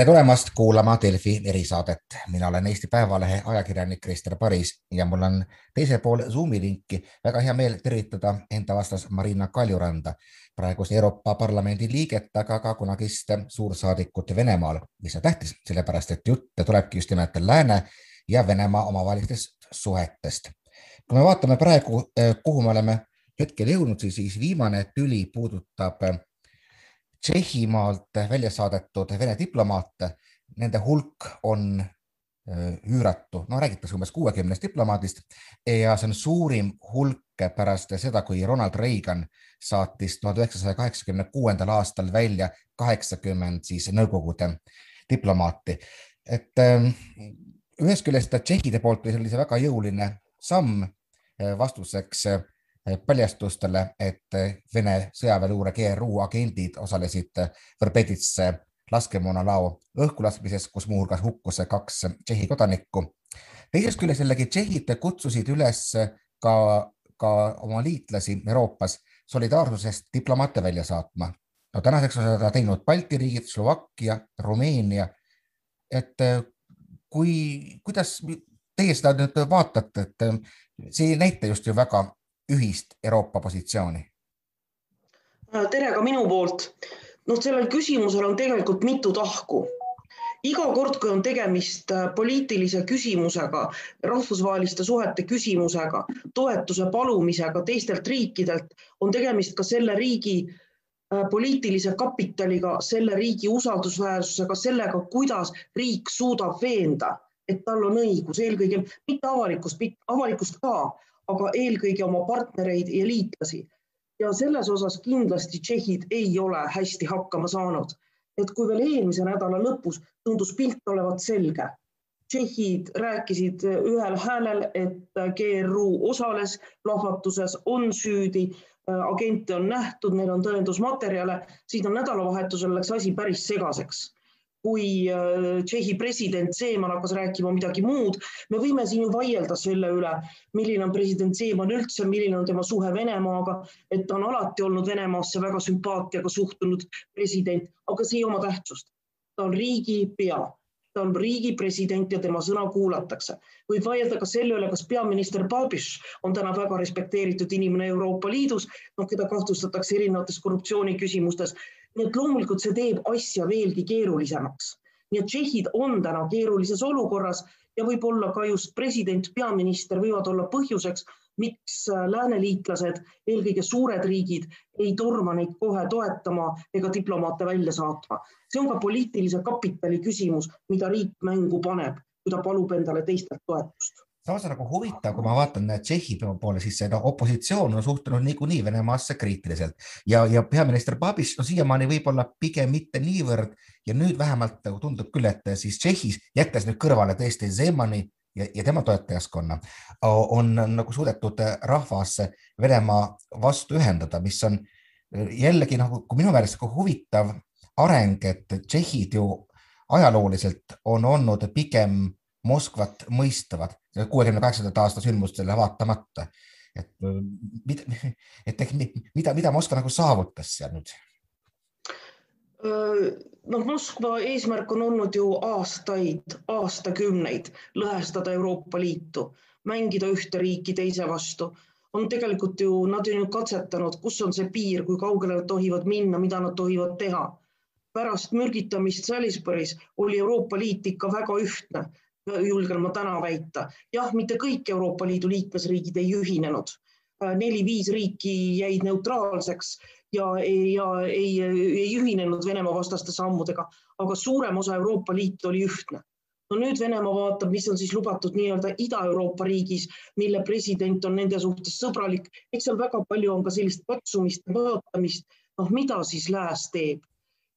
tere tulemast kuulama Delfi erisaadet. mina olen Eesti Päevalehe ajakirjanik Krister Paris ja mul on teisel pool Zoomi linki väga hea meel tervitada enda vastas Marina Kaljuranda, praegust Euroopa Parlamendi liiget, aga ka kunagist suursaadikut Venemaal, mis on tähtis, sellepärast et jutt tulebki just nimelt Lääne ja Venemaa omavahelistest suhetest. kui me vaatame praegu, kuhu me oleme hetkel jõudnud, siis viimane tüli puudutab Tšehhimaalt välja saadetud Vene diplomaate, nende hulk on üüratu, no räägitakse umbes kuuekümnest diplomaadist ja see on suurim hulk pärast seda, kui Ronald Reagan saatis tuhande üheksasaja kaheksakümne kuuendal aastal välja kaheksakümmend siis Nõukogude diplomaati. et ühest küljest tšehhide poolt oli sellise väga jõuline samm vastuseks paljastustele, et Vene sõjaväeluure GRU agendid osalesid Verbetitse laskemoonalao õhkulaskmises, kus muuhulgas hukkus kaks Tšehhi kodanikku. teisest küljest jällegi tšehhid kutsusid üles ka, ka oma liitlasi Euroopas solidaarsusest diplomaate välja saatma. no tänaseks on seda teinud Balti riigid, Slovakkia, Rumeenia. et kui, kuidas teie seda nüüd vaatate, et see ei näita just ju väga ühist Euroopa positsiooni? tere ka minu poolt. noh, sellel küsimusel on tegelikult mitu tahku. iga kord, kui on tegemist äh, poliitilise küsimusega, rahvusvaheliste suhete küsimusega, toetuse palumisega teistelt riikidelt, on tegemist ka selle riigi äh, poliitilise kapitaliga, selle riigi usaldusväärsusega, sellega, kuidas riik suudab veenda, et tal on õigus, eelkõige mitte avalikkust, avalikkust ka aga eelkõige oma partnereid ja liitlasi. ja selles osas kindlasti tšehhid ei ole hästi hakkama saanud. et kui veel eelmise nädala lõpus tundus pilt olevat selge, tšehhid rääkisid ühel häälel, et GRU osales plahvatuses, on süüdi, agente on nähtud, neil on tõendusmaterjale, siis on nädalavahetusel läks asi päris segaseks kui äh, Tšehhi president Zeeman hakkas rääkima midagi muud, me võime siin ju vaielda selle üle, milline on president Zeeman üldse, milline on tema suhe Venemaaga, et ta on alati olnud Venemaasse väga sümpaatiaga suhtunud president, aga see ei oma tähtsust. ta on riigipea, ta on riigi president ja tema sõna kuulatakse. võib vaielda ka selle üle, kas peaminister Babiš on täna väga respekteeritud inimene Euroopa Liidus, noh, keda kahtlustatakse erinevates korruptsiooniküsimustes nii et loomulikult see teeb asja veelgi keerulisemaks. nii et tšehhid on täna keerulises olukorras ja võib-olla ka just president, peaminister võivad olla põhjuseks, miks äh, lääneliitlased, eelkõige suured riigid ei torma neid kohe toetama ega diplomaate välja saatma. see on ka poliitilise kapitali küsimus, mida riik mängu paneb, kui ta palub endale teistelt toetust samas on nagu huvitav, kui ma vaatan Tšehhi poole, siis see no, opositsioon on suhtunud niikuinii Venemaasse kriitiliselt. Ja, ja peaminister Babis no siiamaani võib-olla pigem mitte niivõrd. Ja nüüd vähemalt nagu tundub küll, et siis Tšehhis, jättes nüüd kõrvale tõesti Zemani ja, ja tema toetajaskonna, on nagu suudetud rahvas Venemaa vastu ühendada, mis on jällegi nagu, minu meelest nagu huvitav areng, et tšehhid ju ajalooliselt on olnud pigem Moskvat mõistavad kuuekümne kaheksandate aasta sündmustele vaatamata. et mida, et ehk mida, mida Moskva nagu saavutas seal nüüd? noh, Moskva eesmärk on olnud ju aastaid, aastakümneid lõhestada Euroopa Liitu, mängida ühte riiki teise vastu. on tegelikult ju, nad on ju katsetanud, kus on see piir, kui kaugele nad tohivad minna, mida nad tohivad teha. pärast mürgitamist Salisbury's oli Euroopa Liit ikka väga ühtne julgen ma täna väita. jah, mitte kõik Euroopa Liidu liikmesriigid ei ühinenud, neli-viis riiki jäid neutraalseks ja, ja ei, ei ühinenud Venemaa vastaste sammudega, aga suurem osa Euroopa Liitu oli ühtne no nüüd Venemaa vaatab, mis on siis lubatud nii-öelda Ida-Euroopa riigis, mille president on nende suhtes sõbralik. eks seal väga palju on ka sellist katsumist vaatamist, noh, mida siis lääs teeb.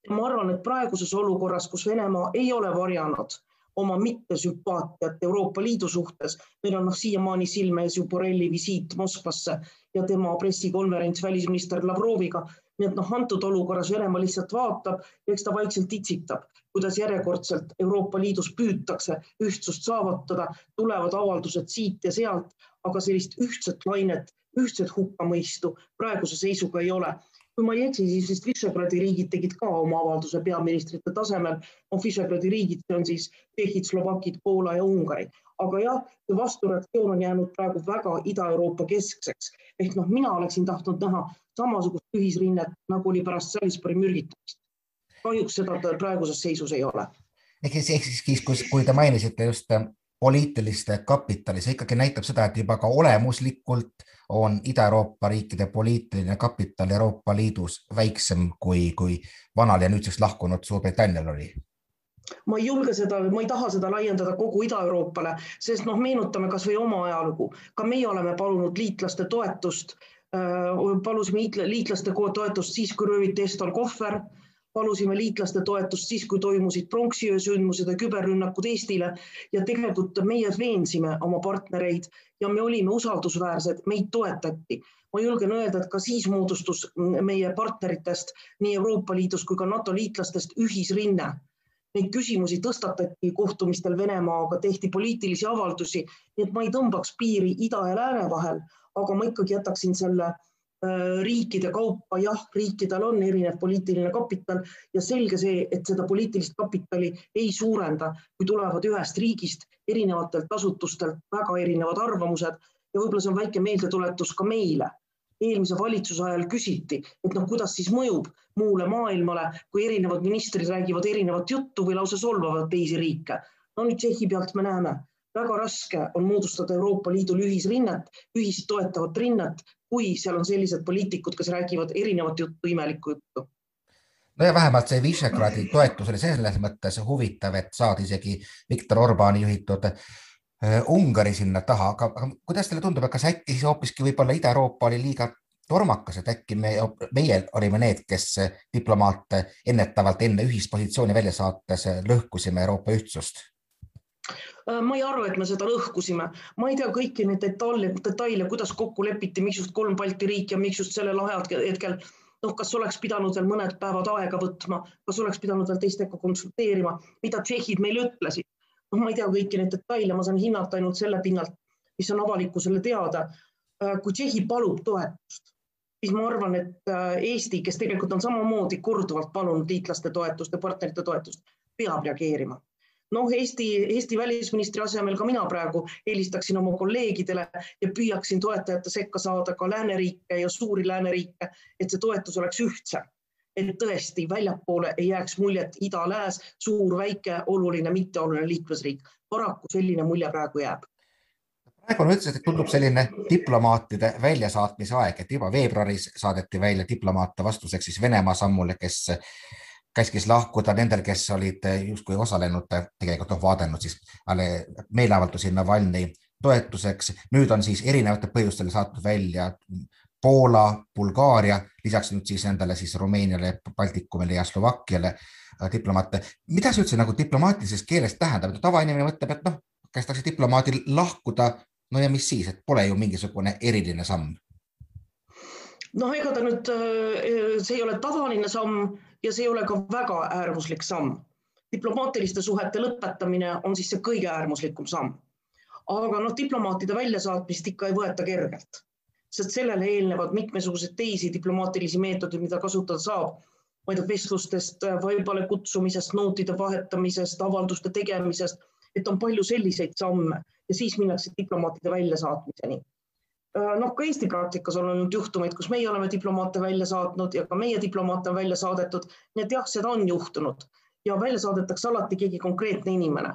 ma arvan, et praeguses olukorras, kus Venemaa ei ole varjanud oma mittesümpaatiat Euroopa Liidu suhtes. meil on noh, siiamaani silme ees ju Borrelli visiit Moskvasse ja tema pressikonverents välisminister Lavroviga. nii et noh, antud olukorras Venemaa lihtsalt vaatab ja eks ta vaikselt itsitab, kuidas järjekordselt Euroopa Liidus püütakse ühtsust saavutada, tulevad avaldused siit ja sealt, aga sellist ühtset lainet, ühtset hukkamõistu praeguse seisuga ei ole kui ma ei eksi, siis vist Visegradi riigid tegid ka oma avalduse peaministrite tasemel. no Visegradi riigid, see on siis Tšehhid, Slovakid, Poola ja Ungari, aga jah, see vastureaktsioon on jäänud praegu väga Ida-Euroopa keskseks ehk noh, mina oleksin tahtnud näha samasugust ühisrinnet, nagu oli pärast Salisbury mürgitamist. kahjuks seda praeguses seisus ei ole. ehk siis, siis, kui te mainisite just poliitiliste kapitali, see ikkagi näitab seda, et juba ka olemuslikult on Ida-Euroopa riikide poliitiline kapital Euroopa Liidus väiksem kui, kui vanal ja nüüdseks lahkunud Suurbritannial oli. Ma ei julge seda, ma ei taha seda laiendada kogu Ida-Euroopale, sest noh, meenutame kasvõi oma ajalugu, ka meie oleme palunud liitlaste toetust, palusime liitlaste toetust siis, kui rööviti Eston Kohver palusime liitlaste toetust siis, kui toimusid pronksiöö sündmused ja küberrünnakud Eestile ja tegelikult meie veensime oma partnereid ja me olime usaldusväärsed, meid toetati. ma julgen öelda, et ka siis moodustus meie partneritest nii Euroopa Liidus kui ka NATO liitlastest ühisrinne. Neid küsimusi tõstatati kohtumistel Venemaaga, tehti poliitilisi avaldusi, nii et ma ei tõmbaks piiri ida ja lääne vahel, aga ma ikkagi jätaksin selle Äh, riikide kaupa, jah, riikidel on erinev poliitiline kapital ja selge see, et seda poliitilist kapitali ei suurenda, kui tulevad ühest riigist erinevatelt asutustelt väga erinevad arvamused ja võib-olla see on väike meeldetuletus ka meile. eelmise valitsuse ajal küsiti, et noh, kuidas siis mõjub muule maailmale, kui erinevad ministrid räägivad erinevat juttu või lausa solvavad teisi riike. no nüüd Tšehhi pealt me näeme, väga raske on moodustada Euroopa Liidul ühisrinnet, ühist toetavat rinnet, kui seal on sellised poliitikud, kes räägivad erinevat juttu, imelikku juttu no ja vähemalt see Visegradi toetus oli selles mõttes huvitav, et saadi isegi Viktor Orbani juhitud äh, Ungari sinna taha, aga, kuidas teile tundub, kas äkki siis hoopiski võib-olla Ida-Euroopa oli liiga tormakas, et äkki me, meie olime need, kes diplomaate ennetavalt enne ühispositsiooni välja saates lõhkusime Euroopa ühtsust? Äh, ma ei arva, et me seda lõhkusime, ma ei tea kõiki neid detaile, detaile, kuidas kokku lepiti, miks just kolm Balti riiki ja miks just sellel hetkel noh, kas oleks pidanud veel mõned päevad aega võtma, kas oleks pidanud veel teistega konsulteerima, mida tšehhid meile ütlesid. noh, ma ei tea kõiki neid detaile, ma saan hinnata ainult selle pinnalt, mis on avalikkusele teada. Äh, kui Tšehhi palub toetust, siis ma arvan, et äh, Eesti, kes tegelikult on samamoodi korduvalt palunud liitlaste toetust ja partnerite toetust, peab reageerima noh, Eesti, Eesti välisministri asemel ka mina praegu helistaksin oma kolleegidele ja püüaksin toetajate sekka saada ka lääneriike ja suuri lääneriike, et see toetus oleks ühtsem. et tõesti väljapoole ei jääks muljet ida-lääs, suur, väike, oluline, mitteoluline liikmesriik. paraku selline mulje praegu jääb praegu on üldse, tundub selline diplomaatide väljasaatmise aeg, et juba veebruaris saadeti välja diplomaate vastuseks siis Venemaa sammule, kes käskis lahkuda nendel, kes olid justkui osalenud, tegelikult noh, vaadanud siis meeleavaldusi Navalnõi toetuseks. nüüd on siis erinevatel põhjustel saatnud välja Poola, Bulgaaria, lisaks nüüd siis endale siis Rumeeniale, Baltikumile ja Slovakkiale äh, diplomaate. mida see üldse nagu diplomaatilises keeles tähendab, tavainimene mõtleb, et noh, kästakse diplomaadil lahkuda, no ja mis siis, et pole ju mingisugune eriline samm. noh, ega ta nüüd, äh, see ei ole tavaline samm ja see ei ole ka väga äärmuslik samm. diplomaatiliste suhete lõpetamine on siis see kõige äärmuslikum samm. aga noh, diplomaatide väljasaatmist ikka ei võeta kergelt, sest sellele eelnevad mitmesuguseid teisi diplomaatilisi meetodeid, mida kasutada saab. ma ei tea, vestlustest, vaibale kutsumisest, nootide vahetamisest, avalduste tegemisest, et on palju selliseid samme ja siis minnakse diplomaatide väljasaatmiseni Äh, noh, ka Eesti praktikas on olnud juhtumeid, kus meie oleme diplomaate välja saatnud ja ka meie diplomaate on välja saadetud. nii et jah, seda on juhtunud ja välja saadetakse alati keegi konkreetne inimene.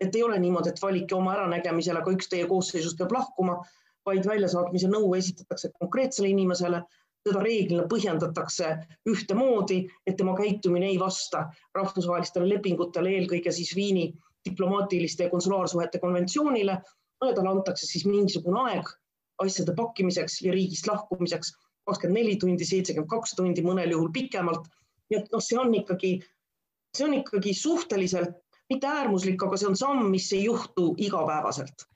et ei ole niimoodi, et valige oma äranägemisel, aga üks teie koosseisust peab lahkuma, vaid väljasaatmise nõue esitatakse konkreetsele inimesele. seda reeglina põhjendatakse ühtemoodi, et tema käitumine ei vasta rahvusvahelistele lepingutele, eelkõige siis Viini diplomaatiliste ja konsulaarsuhete konventsioonile no ja talle antakse siis mingisugune aeg asjade pakkimiseks ja riigist lahkumiseks kakskümmend neli tundi, seitsekümmend kaks tundi, mõnel juhul pikemalt. nii et noh, see on ikkagi, see on ikkagi suhteliselt mitte äärmuslik, aga see on samm, mis ei juhtu igapäevaselt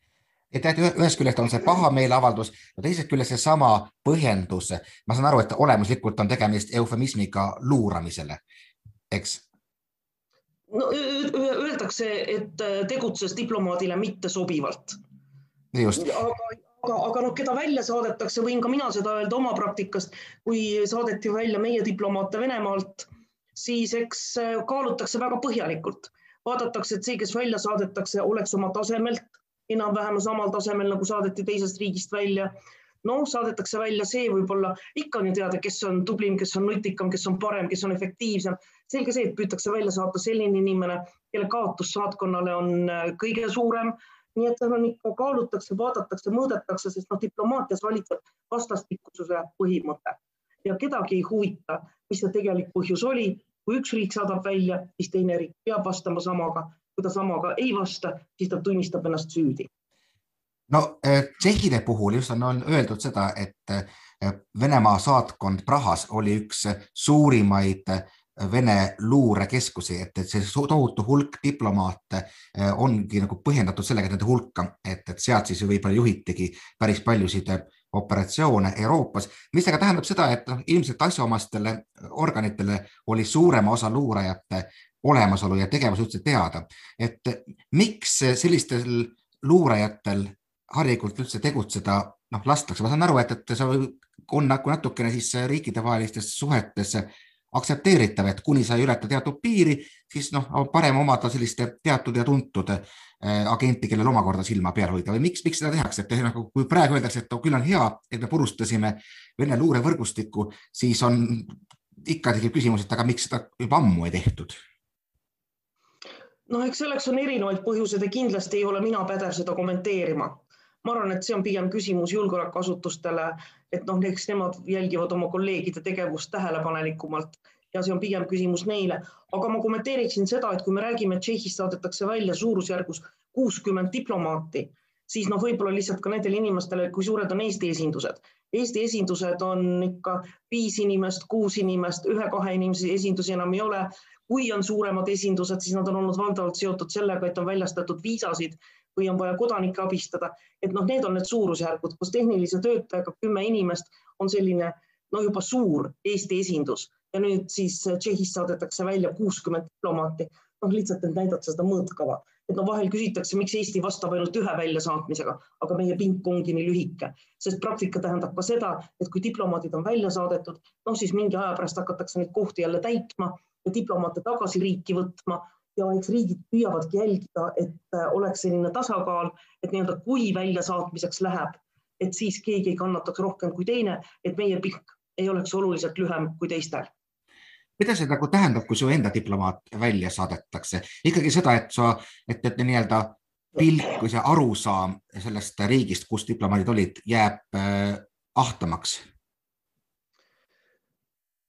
et jah, ühest küljest on see pahameeleavaldus ja teisest küljest seesama põhjendus, ma saan aru, et olemuslikult on tegemist eufemismiga luuramisele, eks? no öeldakse, et tegutses diplomaadile mittesobivalt. aga aga, aga noh, keda välja saadetakse, võin ka mina seda öelda oma praktikast, kui saadeti välja meie diplomaate Venemaalt, siis eks äh, kaalutakse väga põhjalikult, vaadatakse, et see, kes välja saadetakse, oleks oma tasemelt enam-vähem samal tasemel, nagu saadeti teisest riigist välja. noh, saadetakse välja see võib-olla, ikka on ju teada, kes on tublim, kes on nutikam, kes on parem, kes on efektiivsem. selge see, et püütakse välja saata selline inimene, kelle kaotus saatkonnale on äh, kõige suurem nii et on ikka kaalutakse, vaadatakse, mõõdetakse, sest noh, diplomaatias valitseb vastastikususe põhimõte ja kedagi ei huvita, mis see tegelik põhjus oli. kui üks riik saadab välja, siis teine riik peab vastama samaga, kui ta samaga ei vasta, siis ta tunnistab ennast süüdi. no eh, Tšehhide puhul just on, öeldud seda, et eh, Venemaa saatkond Prahas oli üks suurimaid Vene luurekeskusi, et, et see tohutu hulk diplomaate eh, ongi nagu põhjendatud sellega nende hulka, et, et sealt siis võib-olla juhitigi päris paljusid eh, operatsioone Euroopas, mis aga tähendab seda, et noh, ilmselt asjaomastele organitele oli suurema osa luurajate olemasolu ja tegevus üldse teada. et miks sellistel luurajatel harilikult üldse tegutseda noh, lastakse, ma saan aru, et, et see on nagu natukene siis riikidevahelistes suhetes aktsepteeritav, et kuni sa ei ületa teatud piiri, siis noh, parem omada sellist teatud ja tuntud äh, agenti, kellel omakorda silma peal hoida. Või miks, miks seda tehakse, et nagu kui praegu öeldakse, et küll on hea, et me purustasime Vene luurevõrgustikku, siis on ikka tekib küsimus, et aga miks seda juba ammu ei tehtud? noh, eks selleks on erinevaid põhjuseid ja kindlasti ei ole mina pädev seda kommenteerima ma arvan, et see on pigem küsimus julgeolekuasutustele, et noh, eks nemad jälgivad oma kolleegide tegevust tähelepanelikumalt ja see on pigem küsimus neile. aga ma kommenteeriksin seda, et kui me räägime, et Tšehhist saadetakse välja suurusjärgus kuuskümmend diplomaati, siis noh, võib-olla lihtsalt ka nendele inimestele, kui suured on Eesti esindused. Eesti esindused on ikka viis inimest, kuus inimest, ühe-kahe inimese esindusi enam ei ole. kui on suuremad esindused, siis nad on olnud valdavalt seotud sellega, et on väljastatud viisasid või on vaja kodanikke abistada, et noh, need on need suurusjärgud, kus tehnilise töötajaga kümme inimest on selline no juba suur Eesti esindus. Ja nüüd siis Tšehhist saadetakse välja kuuskümmend diplomaati, noh lihtsalt, et näidata seda mõõtkava, et no vahel küsitakse, miks Eesti vastab ainult ühe väljasaatmisega, aga meie pink ongi nii lühike, sest praktika tähendab ka seda, et kui diplomaadid on välja saadetud, noh siis mingi aja pärast hakatakse neid kohti jälle täitma ja diplomaate tagasi riiki võtma ja eks riigid püüavadki jälgida, et äh, oleks selline tasakaal, et nii-öelda kui väljasaatmiseks läheb, et siis keegi ei kannataks rohkem kui teine, et meie pikk ei oleks oluliselt lühem kui teistel. Mida see nagu tähendab, kui su enda diplomaat välja saadetakse, ikkagi seda, et sa, et, et nii-öelda pilk või see arusaam sellest riigist, kus diplomaadid olid, jääb äh, ahtamaks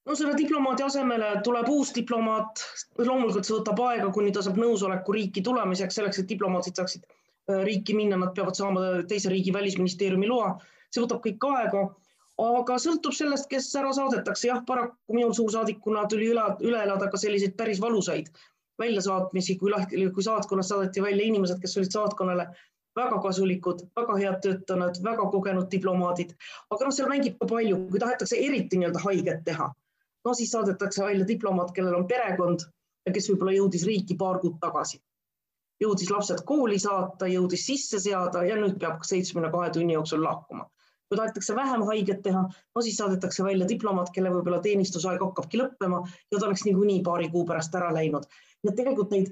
no selle diplomaadi asemele tuleb uus diplomaat, loomulikult see võtab aega, kuni ta saab nõusoleku riiki tulemiseks, selleks, et diplomaadid saaksid äh, riiki minna, nad peavad saama teise riigi välisministeeriumi loa, see võtab kõik aega, aga sõltub sellest, kes ära saadetakse, jah, paraku minul suursaadikuna tuli üle, üle elada ka selliseid päris valusaid väljasaatmisi, kui lahti, kui saatkonnas saadeti välja inimesed, kes olid saatkonnale väga kasulikud, väga head töötanud, väga kogenud diplomaadid, aga noh, seal mängib ka palju, kui tahetakse eriti nii-öelda haiget teha no siis saadetakse välja diplomaat, kellel on perekond ja kes võib-olla jõudis riiki paar kuud tagasi. jõudis lapsed kooli saata, jõudis sisse seada ja nüüd peab seitsmekümne kahe tunni jooksul lahkuma. kui tahetakse vähem haiget teha, no siis saadetakse välja diplomaat, kelle võib-olla teenistusaeg hakkabki lõppema ja ta oleks niikuinii paari kuu pärast ära läinud. nii et tegelikult neid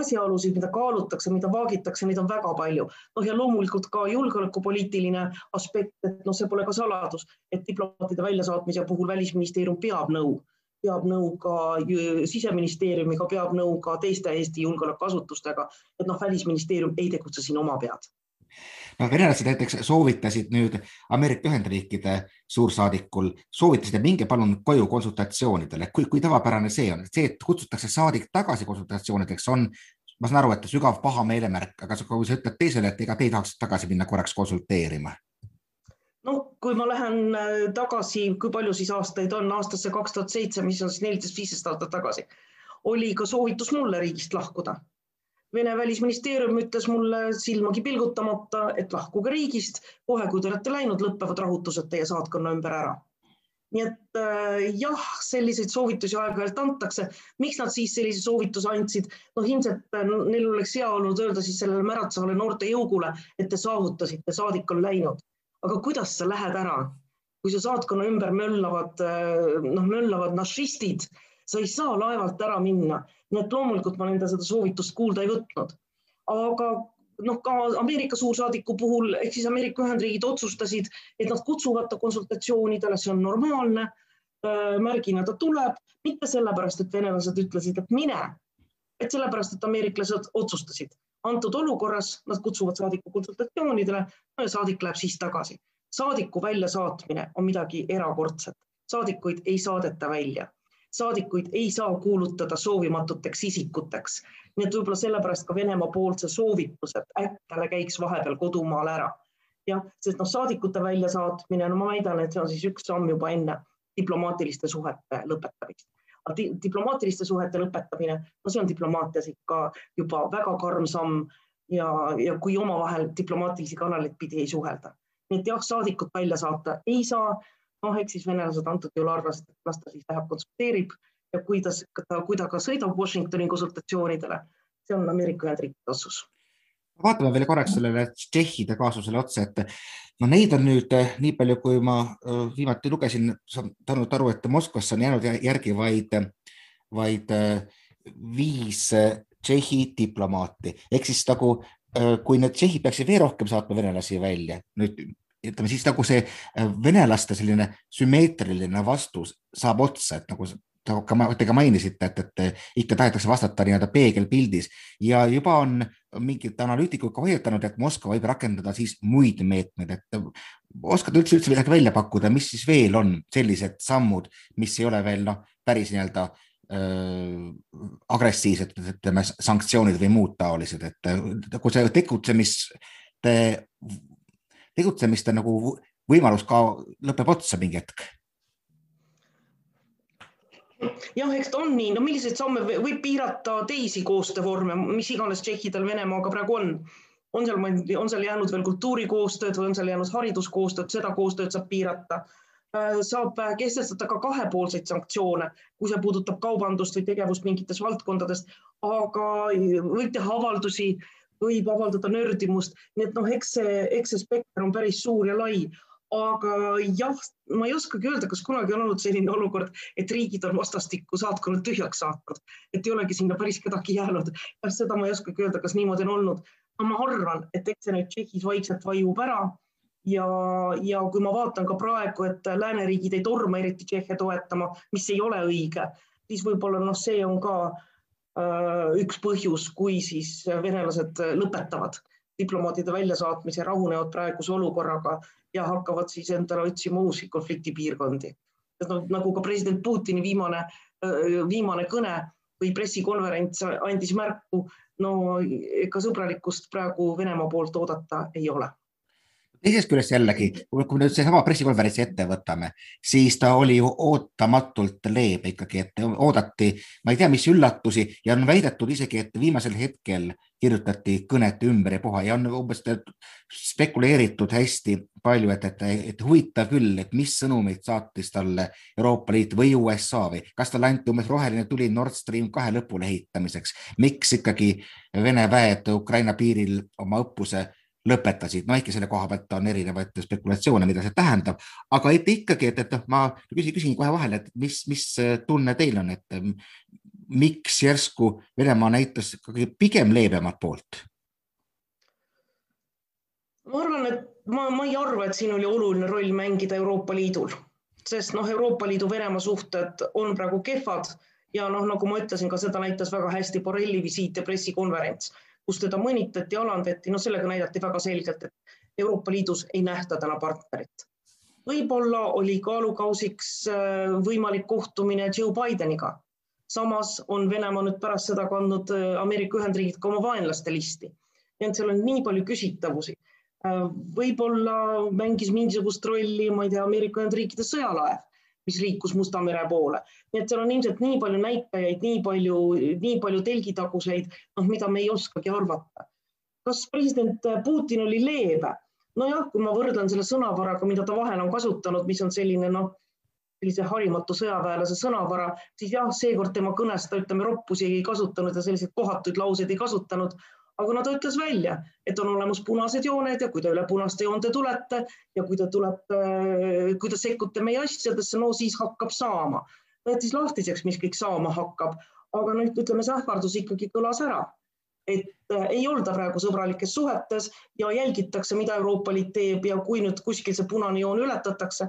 asjaolusid, mida kaalutakse, mida vaagitakse, neid on väga palju. noh, ja loomulikult ka julgeolekupoliitiline aspekt, et noh, see pole ka saladus, et diplomaatide väljasaatmise puhul Välisministeerium peab nõu, peab nõu ka siseministeeriumiga, peab nõu ka teiste Eesti julgeolekuasutustega, et noh, Välisministeerium ei tegutse siin oma pead no venelased näiteks soovitasid nüüd Ameerika Ühendriikide suursaadikul, soovitasid, et minge palun koju konsultatsioonidele, kui, kui tavapärane see on, see, et kutsutakse saadik tagasi konsultatsioonideks, on, ma saan aru, et sügav pahameelemärk, aga kui sa ütled teisele, et ega te ei tahaks tagasi minna korraks konsulteerima? No kui ma lähen äh, tagasi, kui palju siis aastaid on, aastasse kaks tuhat seitse, mis on siis neliteist, viisteist aastat tagasi, oli ka soovitus mulle riigist lahkuda Vene välisministeerium ütles mulle silmagi pilgutamata, et lahkuge riigist, kohe kui te olete läinud, lõpevad rahutused teie saatkonna ümber ära. nii et äh, jah, selliseid soovitusi aeg-ajalt antakse. miks nad siis sellise soovituse andsid? noh, ilmselt äh, neil oleks hea olnud öelda siis sellele märatsevale noorte jõugule, et te saavutasite, saadik on läinud. aga kuidas sa lähed ära, kui su saatkonna ümber möllavad, noh, möllavad našistid, sa ei saa laevalt ära minna. nii et loomulikult ma nende seda soovitust kuulda ei võtnud. aga noh, ka Ameerika suursaadiku puhul ehk siis Ameerika Ühendriigid otsustasid, et nad kutsuvad ta konsultatsioonidele, see on normaalne. märgina ta tuleb, mitte sellepärast, et venelased ütlesid, et mine, et sellepärast, et ameeriklased otsustasid. antud olukorras nad kutsuvad saadiku konsultatsioonidele no ja saadik läheb siis tagasi. saadiku väljasaatmine on midagi erakordset, saadikuid ei saadeta välja saadikuid ei saa kuulutada soovimatuteks isikuteks. nii et võib-olla sellepärast ka Venemaa poolt see soovitus, et äkki talle käiks vahepeal kodumaal ära. jah, sest noh, saadikute väljasaatmine, no ma väidan, et see on siis üks samm juba enne diplomaatiliste suhete lõpetamist. diplomaatiliste suhete lõpetamine, no see on diplomaatias ikka juba väga karm samm ja, ja kui omavahel diplomaatilisi kanaleid pidi ei suhelda. nii et jah, saadikut välja saata ei saa noh, eks siis venelased antud juhul arvasid, et las ta siis läheb konsulteerib ja kui ta, kui ta ka sõidab Washingtoni konsultatsioonidele, see on Ameerika Ühendriikide otsus. Vaatame veel korraks sellele tšehhide kaasusele otsa, et no neid on nüüd nii palju, kui ma äh, viimati lugesin, saanud aru, et Moskvasse on jäänud järgi vaid, vaid äh, viis Tšehhi diplomaati. Ehk siis nagu kui need tšehhid peaksid veel rohkem saatma venelasi välja, nüüd ütleme siis nagu see äh, venelaste selline sümmeetriline vastus saab otsa, et nagu ka te ka mainisite, et, et ikka tahetakse vastata nii-öelda peegelpildis. Ja juba on mingid analüütikud ka hoiatanud, et Moskva võib rakendada siis muid meetmeid, et oskad üldse üldse midagi välja pakkuda, mis siis veel on sellised sammud, mis ei ole veel noh, päris nii-öelda äh, agressiivsed, ütleme sanktsioonid või muud taolised, et kui see tegutsemiste tegutsemiste nagu võimalus ka lõpeb otsa mingi hetk jah, eks ta on nii, no milliseid samme võib piirata teisi koostöövorme, mis iganes tšehhidel Venemaaga praegu on. on seal, on seal jäänud veel kultuurikoostööd või on seal jäänud hariduskoostööd, seda koostööd saab piirata. Äh, saab kehtestada ka kahepoolseid sanktsioone, kui see puudutab kaubandust või tegevust mingites valdkondades, aga võib teha avaldusi võib avaldada nördimust, nii et noh, eks see, eks see spekter on päris suur ja lai. aga jah, ma ei oskagi öelda, kas kunagi on olnud selline olukord, et riigid on vastastikku saatkonnad tühjaks saatnud, et ei olegi sinna päris kedagi jäänud. seda ma ei oskagi öelda, kas niimoodi on olnud. no ma arvan, et eks see nüüd Tšehhis vaikselt vajub ära ja, ja kui ma vaatan ka praegu, et lääneriigid ei torma eriti Tšehhe toetama, mis ei ole õige, siis võib-olla noh, see on ka Äh, üks põhjus, kui siis venelased lõpetavad diplomaatide väljasaatmise, rahunevad praeguse olukorraga ja hakkavad siis endale otsima uusi konfliktipiirkondi. Nagu ka president Putini viimane, äh, viimane kõne või pressikonverents andis märku, no ega sõbralikkust praegu Venemaa poolt oodata ei ole teisest küljest jällegi, kui me nüüd seesama pressikonverentsi ette võtame, siis ta oli ju ootamatult leebe ikkagi, et oodati, ma ei tea, mis üllatusi ja on väidetud isegi, et viimasel hetkel kirjutati kõnet ümber ja puha ja on umbes spekuleeritud hästi palju, et, et, et huvitav küll, et mis sõnumeid saatis talle Euroopa Liit või USA või kas talle anti umbes roheline tuli Nord Stream kahe lõpule ehitamiseks, miks ikkagi Vene väed Ukraina piiril oma õppuse lõpetasid, no ehkki selle koha pealt on erinevaid spekulatsioone, mida see tähendab, aga et ikkagi, et, et ma küsin, küsin kohe vahele, et mis, mis tunne teil on, et miks järsku Venemaa näitas ikkagi pigem leebemat poolt? ma arvan, et ma, ma ei arva, et siin oli oluline roll mängida Euroopa Liidul, sest noh, Euroopa Liidu Venemaa suhted on praegu kehvad ja noh, nagu ma ütlesin, ka seda näitas väga hästi Borrelli visiit ja pressikonverents kus teda mõnitati, alandati, no sellega näidati väga selgelt, et Euroopa Liidus ei nähta täna partnerit. võib-olla oli kaalukausiks äh, võimalik kohtumine Joe Bideniga. samas on Venemaa nüüd pärast seda kandnud äh, Ameerika Ühendriigid ka oma vaenlaste listi. nii et seal on nii palju küsitavusi. Äh, võib-olla mängis mingisugust rolli, ma ei tea, Ameerika Ühendriikide sõjalaev mis liikus Musta mere poole. nii et seal on ilmselt nii palju näitajaid, nii palju, nii palju telgitaguseid, noh, mida me ei oskagi arvata. kas president Putin oli leebe? nojah, kui ma võrdlen selle sõnavaraga, mida ta vahel on kasutanud, mis on selline noh, sellise harimatu sõjaväelase sõnavara, siis jah, seekord tema kõnes ta ütleme roppusi ei kasutanud ja selliseid kohatuid lauseid ei kasutanud. Aga no ta ütles välja, et on olemas punased jooned ja kui te üle punaste joonte tulete ja kui te tulete, kui te sekkute meie asjadesse, no siis hakkab saama. ta jättis lahtiseks, mis kõik saama hakkab, aga nüüd ütleme, see ähvardus ikkagi kõlas ära et äh, ei olda praegu sõbralikes suhetes ja jälgitakse, mida Euroopa Liit teeb ja kui nüüd kuskil see punane joon ületatakse.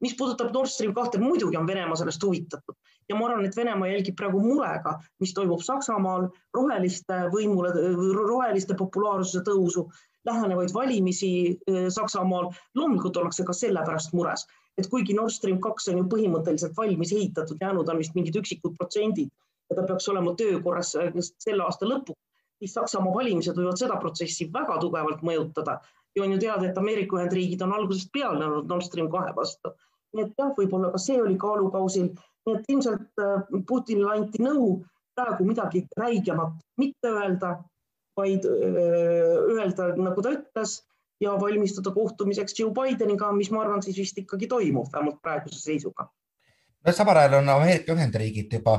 mis puudutab Nord Stream kahte, muidugi on Venemaa sellest huvitatud ja ma arvan, et Venemaa jälgib praegu murega, mis toimub Saksamaal, roheliste võimule, roheliste populaarsuse tõusu, lähenevaid valimisi äh, Saksamaal. loomulikult ollakse ka selle pärast mures, et kuigi Nord Stream kaks on ju põhimõtteliselt valmis ehitatud, jäänud on vist mingid üksikud protsendid ja ta peaks olema töökorras äh, selle aasta lõpuks siis Saksamaa valimised võivad seda protsessi väga tugevalt mõjutada ja on ju teada, et Ameerika Ühendriigid on algusest peale olnud Nord Stream kahe vastu. nii et jah, võib-olla ka see oli kaalukausil, nii et ilmselt äh, Putinile anti nõu praegu midagi räigemat mitte öelda, vaid äh, öelda, nagu ta ütles ja valmistuda kohtumiseks Joe Bideniga, mis ma arvan, siis vist ikkagi toimub, vähemalt praeguse seisuga. No samal ajal on Ameerika Ühendriigid juba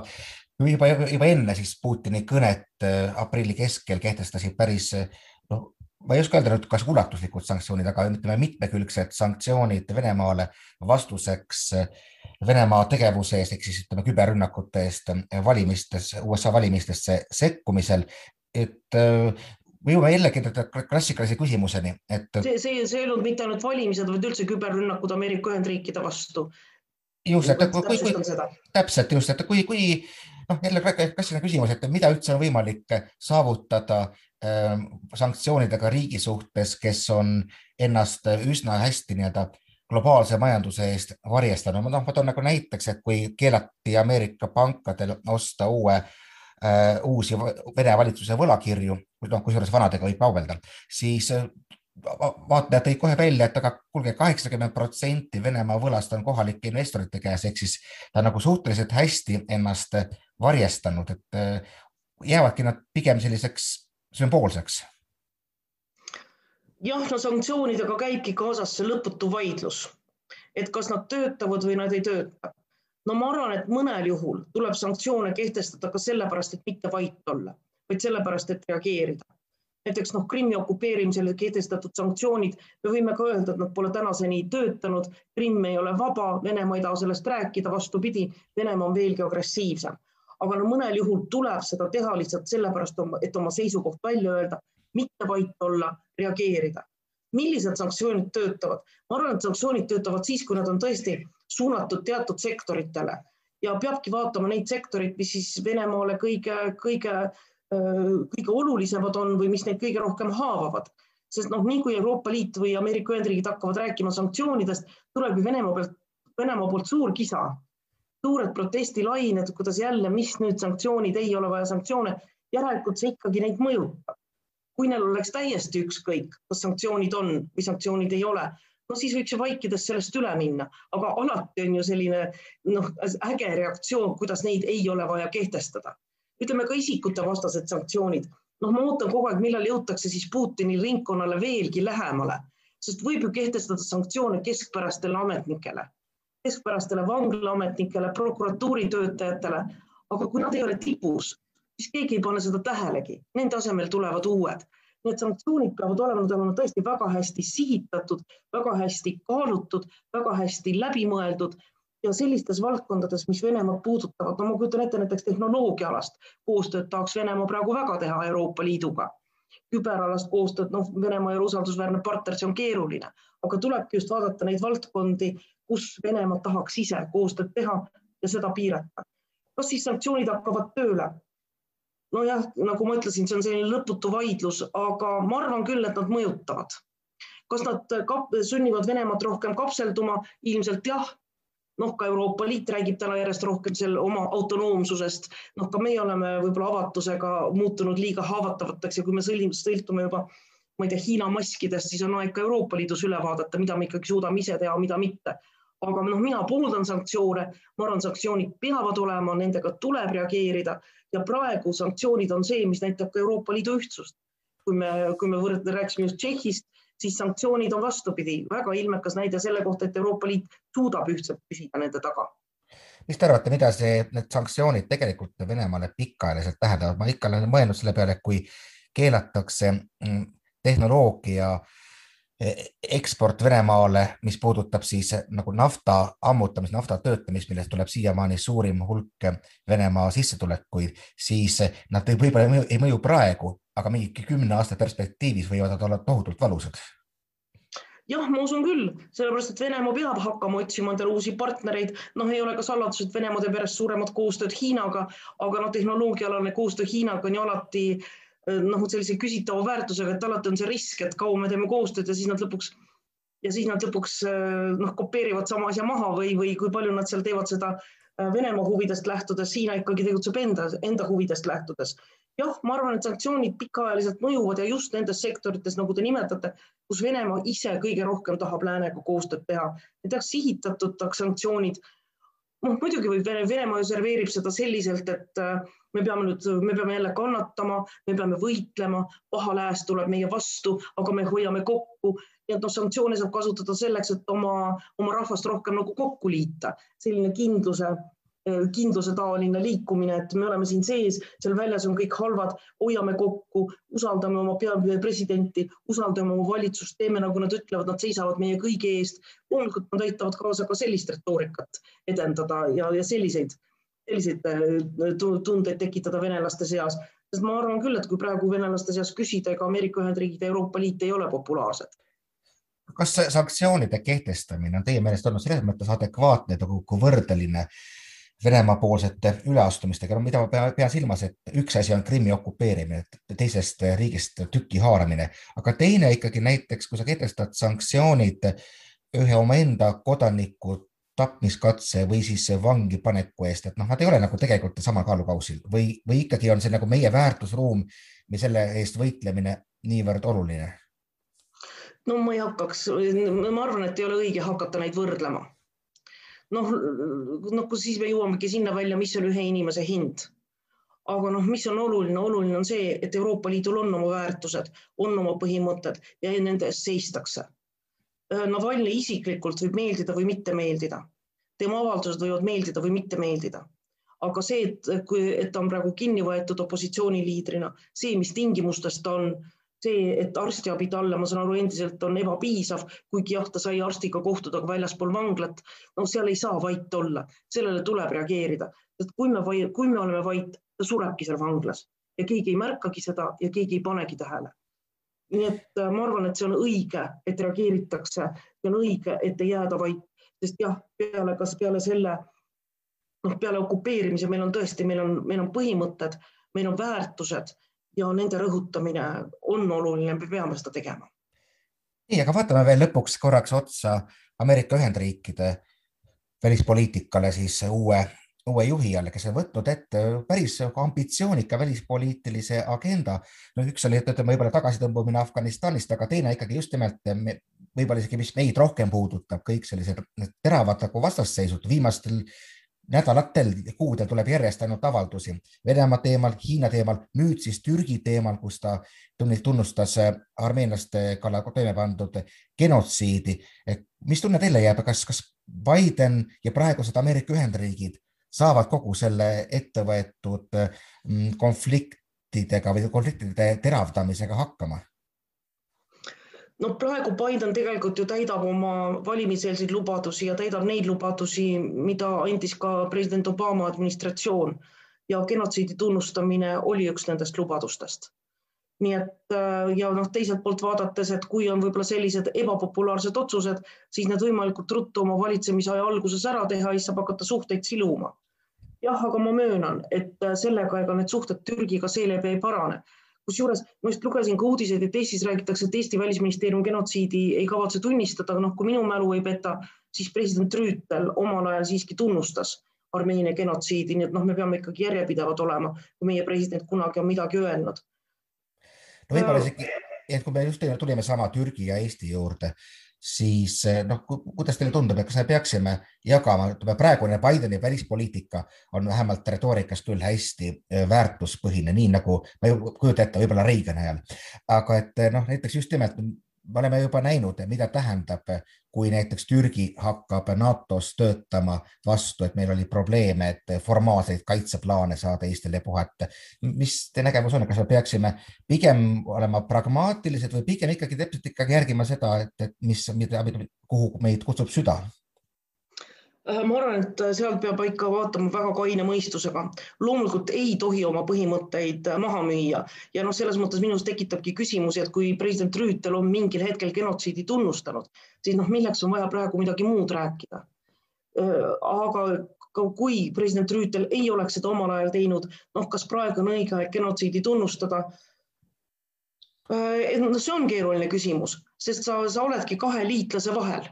juba, juba enne siis Putini kõnet äh, aprilli keskel kehtestasid päris noh, ma ei oska öelda nüüd, kas ulatuslikud sanktsioonid, aga ütleme mitmekülgsed sanktsioonid Venemaale vastuseks äh, Venemaa tegevuse eest ehk siis ütleme küberrünnakute eest äh, valimistes, USA valimistesse sekkumisel. et me jõuame jällegi klassikalise küsimuseni, et. see, see, see ei olnud mitte ainult valimised, vaid üldse küberrünnakud Ameerika Ühendriikide vastu. just, et kui, kui, täpselt just, et kui, kui noh, jälle klassiline küsimus, et mida üldse on võimalik saavutada äh, sanktsioonidega riigi suhtes, kes on ennast üsna hästi nii-öelda globaalse majanduse eest varjestanud. noh, ma toon nagu näiteks, et kui keelati Ameerika pankadel osta uue äh,, uusi Vene valitsuse võlakirju, noh, kusjuures vanadega võib kaubelda, siis vaatajad tõid kohe välja, et aga kuulge, kaheksakümmend protsenti Venemaa võlast on kohalike investorite käes, ehk siis ta nagu suhteliselt hästi ennast varjestanud, et äh, jäävadki nad pigem selliseks sümboolseks. jah, no sanktsioonidega käibki kaasas see lõputu vaidlus, et kas nad töötavad või nad ei tööta. no ma arvan, et mõnel juhul tuleb sanktsioone kehtestada ka sellepärast, et mitte vait olla, vaid sellepärast, et reageerida näiteks noh, Krimmi okupeerimisele kehtestatud sanktsioonid, me võime ka öelda, et nad pole tänaseni töötanud. Krimm ei ole vaba, Venemaa ei taha sellest rääkida, vastupidi, Venemaa on veelgi agressiivsem aga no mõnel juhul tuleb seda teha lihtsalt sellepärast, et oma seisukoht välja öelda, mitte vait olla, reageerida. millised sanktsioonid töötavad? ma arvan, et sanktsioonid töötavad siis, kui nad on tõesti suunatud teatud sektoritele ja peabki vaatama neid sektoreid, mis siis Venemaale kõige, kõige, kõige olulisemad on või mis neid kõige rohkem haavavad sest noh, nii kui Euroopa Liit või Ameerika Ühendriigid hakkavad rääkima sanktsioonidest, tuleb ju Venemaa pealt, Venemaa poolt suur kisa suured protestilained, kuidas jälle, mis nüüd sanktsioonid, ei ole vaja sanktsioone, järelikult see ikkagi neid mõjutab. kui neil oleks täiesti ükskõik, kas sanktsioonid on või sanktsioonid ei ole, no siis võiks ju vaikides sellest üle minna, aga alati on ju selline noh, äge reaktsioon, kuidas neid ei ole vaja kehtestada. ütleme ka isikute vastased sanktsioonid, noh, ma ootan kogu aeg, millal jõutakse siis Putini ringkonnale veelgi lähemale, sest võib ju kehtestada sanktsioone keskpärastele ametnikele keskpärastele vanglaametnikele, prokuratuuri töötajatele, aga kui nad ei ole tipus, siis keegi ei pane seda tähelegi, nende asemel tulevad uued. nii et sanktsioonid peavad olema, nad olema tõesti väga hästi sihitatud, väga hästi kaalutud, väga hästi läbimõeldud ja sellistes valdkondades, mis Venemaad puudutavad, no ma kujutan ette näiteks tehnoloogiaalast koostööd tahaks Venemaa praegu väga teha Euroopa Liiduga. Küberalast koostööd, noh, Venemaa ei ole usaldusväärne partner, see on keeruline, aga tulebki just vaadata neid valdkondi, kus Venemaa tahaks ise koostööd teha ja seda piirata. kas siis sanktsioonid hakkavad tööle? nojah, nagu ma ütlesin, see on selline lõputu vaidlus, aga ma arvan küll, et nad mõjutavad. kas nad kap, sunnivad Venemaad rohkem kapselduma? ilmselt jah, noh, ka Euroopa Liit räägib täna järjest rohkem selle oma autonoomsusest, noh, ka meie oleme võib-olla avatusega muutunud liiga haavatavateks ja kui me sõltume juba ma ei tea, Hiina maskidest, siis on aeg ka Euroopa Liidus üle vaadata, mida me ikkagi suudame ise teha, mida mitte. Aga noh, mina pooldan sanktsioone, ma arvan, sanktsioonid peavad olema, nendega tuleb reageerida. Ja praegu sanktsioonid on see, mis näitab ka Euroopa Liidu ühtsust. kui me, kui me võrdle, rääkisime just Tšehhist, siis sanktsioonid on vastupidi, väga ilmekas näide selle kohta, et Euroopa Liit suudab ühtselt püsida nende taga. Mis te arvate, mida see, need sanktsioonid tegelikult Venemaale pikaajaliselt tähendavad, ma ikka olen mõelnud selle peale, kui keelatakse mm, tehnoloogia e-, eksport Venemaale, mis puudutab siis nagu nafta ammutamist, nafta töötamist, millest tuleb siiamaani suurim hulk Venemaa sissetulekuid, siis nad võib-olla ei mõju praegu, aga mingi kümne aasta perspektiivis võivad nad olla tohutult valusad. Jah, ma usun küll, sellepärast et Venemaa peab hakkama otsima endale uusi partnereid, noh, ei ole ka saladus, et Venemaa teeb järjest suuremat koostööd Hiinaga, aga noh, tehnoloogiaalane koostöö Hiinaga on ju alati noh, sellise küsitava väärtusega, et alati on see risk, et kaua me teeme koostööd ja siis nad lõpuks ja siis nad lõpuks noh, kopeerivad sama asja maha või, või kui palju nad seal teevad seda Venemaa huvidest lähtudes, Hiina ikkagi tegutseb enda, enda huvidest lähtudes jah, ma arvan, et sanktsioonid pikaajaliselt mõjuvad ja just nendes sektorites, nagu te nimetate, kus Venemaa ise kõige rohkem tahab läänega koostööd teha. Need peaks sihitatud sanktsioonid. noh, muidugi võib Vene, Venemaa serveerib seda selliselt, et äh, me peame nüüd, me peame jälle kannatama, me peame võitlema, paha lääs tuleb meie vastu, aga me hoiame kokku et noh, sanktsioone saab kasutada selleks, et oma, oma rahvast rohkem nagu kokku liita, selline kindluse kindluse taoline liikumine, et me oleme siin sees, seal väljas on kõik halvad, hoiame kokku, usaldame oma peapresidenti, usaldame oma valitsust, teeme nagu nad ütlevad, nad seisavad meie kõigi eest. loomulikult nad aitavad kaasa ka sellist retoorikat edendada ja, ja selliseid, selliseid äh, tundeid tekitada venelaste seas, sest ma arvan küll, et kui praegu venelaste seas küsida, ega Ameerika Ühendriigid ja Euroopa Liit ei ole populaarsed. Kas sanktsioonide kehtestamine on teie meelest olnud selles mõttes adekvaatne, kui võrdeline Venemaa poolsete üleastumistega, no mida ma pean, pean silmas, et üks asi on Krimmi okupeerimine, teisest riigist tüki haaramine, aga teine ikkagi näiteks, kui sa kehtestad sanktsioonid ühe omaenda kodaniku tapmiskatse või siis vangi paneku eest, et noh, nad ei ole nagu tegelikult samal kaalukausil või, või ikkagi on see nagu meie väärtusruum või selle eest võitlemine niivõrd oluline? no ma ei hakkaks, ma arvan, et ei ole õige hakata neid võrdlema noh, noh, siis me jõuamegi sinna välja, mis on ühe inimese hind. aga noh, mis on oluline, oluline on see, et Euroopa Liidul on oma väärtused, on oma põhimõtted ja nende eest seistakse. Navalnõi isiklikult võib meeldida või mitte meeldida, tema avaldused võivad meeldida või mitte meeldida aga see, et kui, et ta on praegu kinni võetud opositsiooniliidrina, see, mis tingimustes ta on see, et arstiabi talle, ma saan aru, endiselt on ebapiisav, kuigi jah, ta sai arstiga kohtuda ka väljaspool vanglat. no seal ei saa vait olla, sellele tuleb reageerida, sest kui me, kui me oleme vait, ta surebki seal vanglas ja keegi ei märkagi seda ja keegi ei panegi tähele. Nii et äh, ma arvan, et see on õige, et reageeritakse, see on õige, et ei jääda vait, sest jah, peale, kas peale selle noh, peale okupeerimise meil on tõesti, meil on, meil on põhimõtted, meil on väärtused ja nende rõhutamine on oluline, me peame seda tegema. nii, aga vaatame veel lõpuks korraks otsa Ameerika Ühendriikide välispoliitikale siis uue, uue juhi all, kes on võtnud ette päris ambitsioonika välispoliitilise agenda. no üks oli, ütleme võib-olla tagasitõmbumine Afganistanist, aga teine ikkagi just nimelt võib-olla isegi, mis meid rohkem puudutab, kõik sellised teravad nagu vastasseisud viimastel nädalatel, kuudel tuleb järjest ainult avaldusi Venemaa teemal, Hiina teemal, nüüd siis Türgi teemal, kus ta tunnustas äh, armeenlaste kallal toime pandud genotsiidi. mis tunne teile jääb, kas, kas Biden ja praegused Ameerika Ühendriigid saavad kogu selle ette võetud mm, konfliktidega või konfliktide teravdamisega hakkama? no praegu Biden tegelikult ju täidab oma valimiseelseid lubadusi ja täidab neid lubadusi, mida andis ka president Obama administratsioon ja genotsiidi tunnustamine oli üks nendest lubadustest. Nii et äh, ja noh, teiselt poolt vaadates, et kui on võib-olla sellised ebapopulaarsed otsused, siis need võimalikult ruttu oma valitsemisaja alguses ära teha, siis saab hakata suhteid siluma. jah, aga ma möönan, et äh, sellega ega need suhted Türgiga seeläbi ei parane kusjuures ma just lugesin ka uudiseid, et Eestis räägitakse, et Eesti välisministeerium genotsiidi ei kavatse tunnistada, aga noh, kui minu mälu ei peta, siis president Rüütel omal ajal siiski tunnustas Armeenia genotsiidi, nii et noh, me peame ikkagi järjepidevad olema, kui meie president kunagi on midagi öelnud. No võib-olla isegi, et kui me just tulime sama Türgi ja Eesti juurde, siis eh, noh, kuidas teile tundub, et kas me peaksime jagama, ütleme praegune Bideni välispoliitika on vähemalt retoorikas küll hästi eh, väärtuspõhine, nii nagu ma ei kujuta ette, võib-olla Reagani ajal, aga et eh, noh, näiteks just nimelt me oleme juba näinud, mida tähendab, kui näiteks Türgi hakkab NATO-s töötama vastu, et meil oli probleeme, et formaalseid kaitseplaane saada Eestile puhata. mis teie nägemus on, kas me peaksime pigem olema pragmaatilised või pigem ikkagi täpselt ikkagi järgima seda, et, et mis, mida, kuhu meid kutsub süda? Äh, ma arvan, et äh, sealt peab ikka vaatama väga kaine mõistusega. loomulikult ei tohi oma põhimõtteid äh, maha müüa ja noh, selles mõttes minus tekitabki küsimusi, et kui president Rüütel on mingil hetkel genotsiidi tunnustanud, siis noh, milleks on vaja praegu midagi muud rääkida. aga kui president Rüütel ei oleks seda omal ajal teinud, noh, kas praegu on õige aeg genotsiidi tunnustada? no see on keeruline küsimus, sest sa, sa oledki kahe liitlase vahel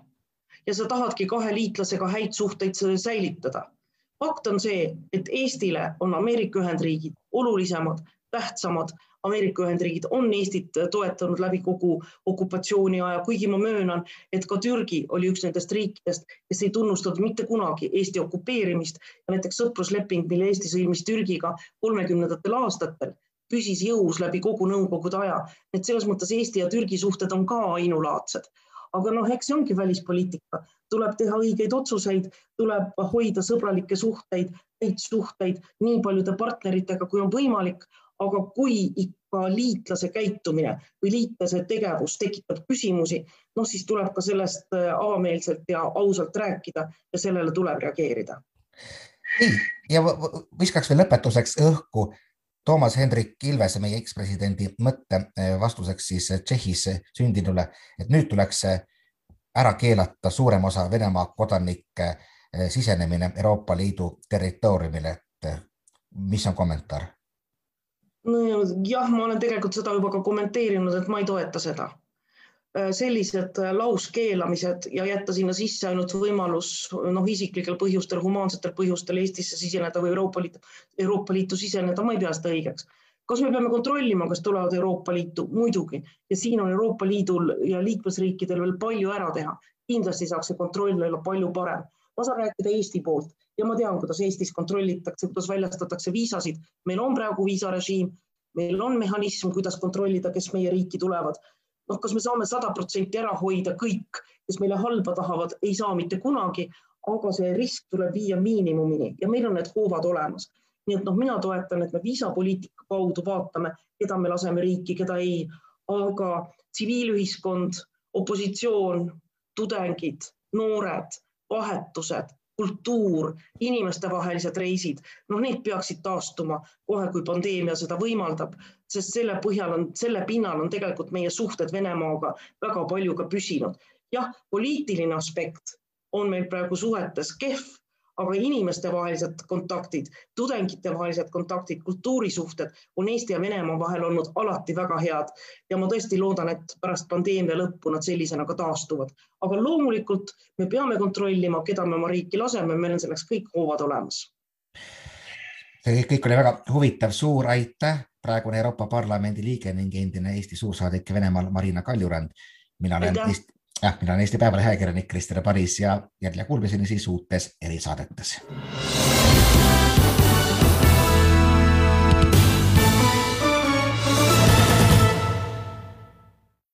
ja sa tahadki kahe liitlasega häid suhteid säilitada. fakt on see, et Eestile on Ameerika Ühendriigid olulisemad, tähtsamad. Ameerika Ühendriigid on Eestit toetanud läbi kogu okupatsiooniaja, kuigi ma möönan, et ka Türgi oli üks nendest riikidest, kes ei tunnustanud mitte kunagi Eesti okupeerimist näiteks sõprusleping, mille Eesti sõlmis Türgiga kolmekümnendatel aastatel püsis jõus läbi kogu Nõukogude aja. et selles mõttes Eesti ja Türgi suhted on ka ainulaadsed aga noh, eks see ongi välispoliitika, tuleb teha õigeid otsuseid, tuleb hoida sõbralikke suhteid, häid suhteid nii paljude partneritega, kui on võimalik. aga kui ikka liitlase käitumine või liitlase tegevus tekitab küsimusi, noh siis tuleb ka sellest äh, avameelselt ja ausalt rääkida ja sellele tuleb reageerida. nii ja viskaks veel lõpetuseks õhku Toomas Hendrik Ilvese, meie ekspresidendi mõtte eh, vastuseks siis eh, Tšehhis sündinule, et nüüd tuleks eh, ära keelata suurem osa Venemaa kodanike sisenemine Euroopa Liidu territooriumile, et mis on kommentaar? nojah, ma olen tegelikult seda juba ka kommenteerinud, et ma ei toeta seda sellised äh, lauskeelamised ja jätta sinna sisse ainult võimalus noh, isiklikel põhjustel, humaansetel põhjustel Eestisse siseneda või Euroopa Liitu, Euroopa Liitu siseneda, ma ei pea seda õigeks. kas me peame kontrollima, kas tulevad Euroopa Liitu? muidugi ja siin on Euroopa Liidul ja liikmesriikidel veel palju ära teha. kindlasti saaks see kontroll olla palju parem. ma saan rääkida Eesti poolt ja ma tean, kuidas Eestis kontrollitakse, kuidas väljastatakse viisasid. meil on praegu viisarežiim, meil on mehhanism, kuidas kontrollida, kes meie riiki tulevad noh, kas me saame sada protsenti ära hoida kõik, kes meile halba tahavad, ei saa mitte kunagi, aga see risk tuleb viia miinimumini ja meil on need hoovad olemas. nii et noh, mina toetan, et me viisapoliitika kaudu vaatame, keda me laseme riiki, keda ei, aga tsiviilühiskond, opositsioon, tudengid, noored, vahetused, kultuur, inimestevahelised reisid, noh, need peaksid taastuma kohe, kui pandeemia seda võimaldab, sest selle põhjal on, selle pinnal on tegelikult meie suhted Venemaaga väga palju ka püsinud. jah, poliitiline aspekt on meil praegu suhetes kehv, aga inimestevahelised kontaktid, tudengitevahelised kontaktid, kultuurisuhted on Eesti ja Venemaa vahel olnud alati väga head ja ma tõesti loodan, et pärast pandeemia lõppu nad sellisena ka taastuvad. aga loomulikult me peame kontrollima, keda me oma riiki laseme, meil on selleks kõik hoovad olemas. see kõik oli väga huvitav, suur aitäh, praegune Euroopa Parlamendi liige ning endine Eesti suursaadik Venemaal Marina Kaljurand. mina olen Aitäh. Eesti jah, mina olen Eesti Päevalehe ajakirjanik Krister Paris ja jälle kuulmiseni siis uutes erisaadetes.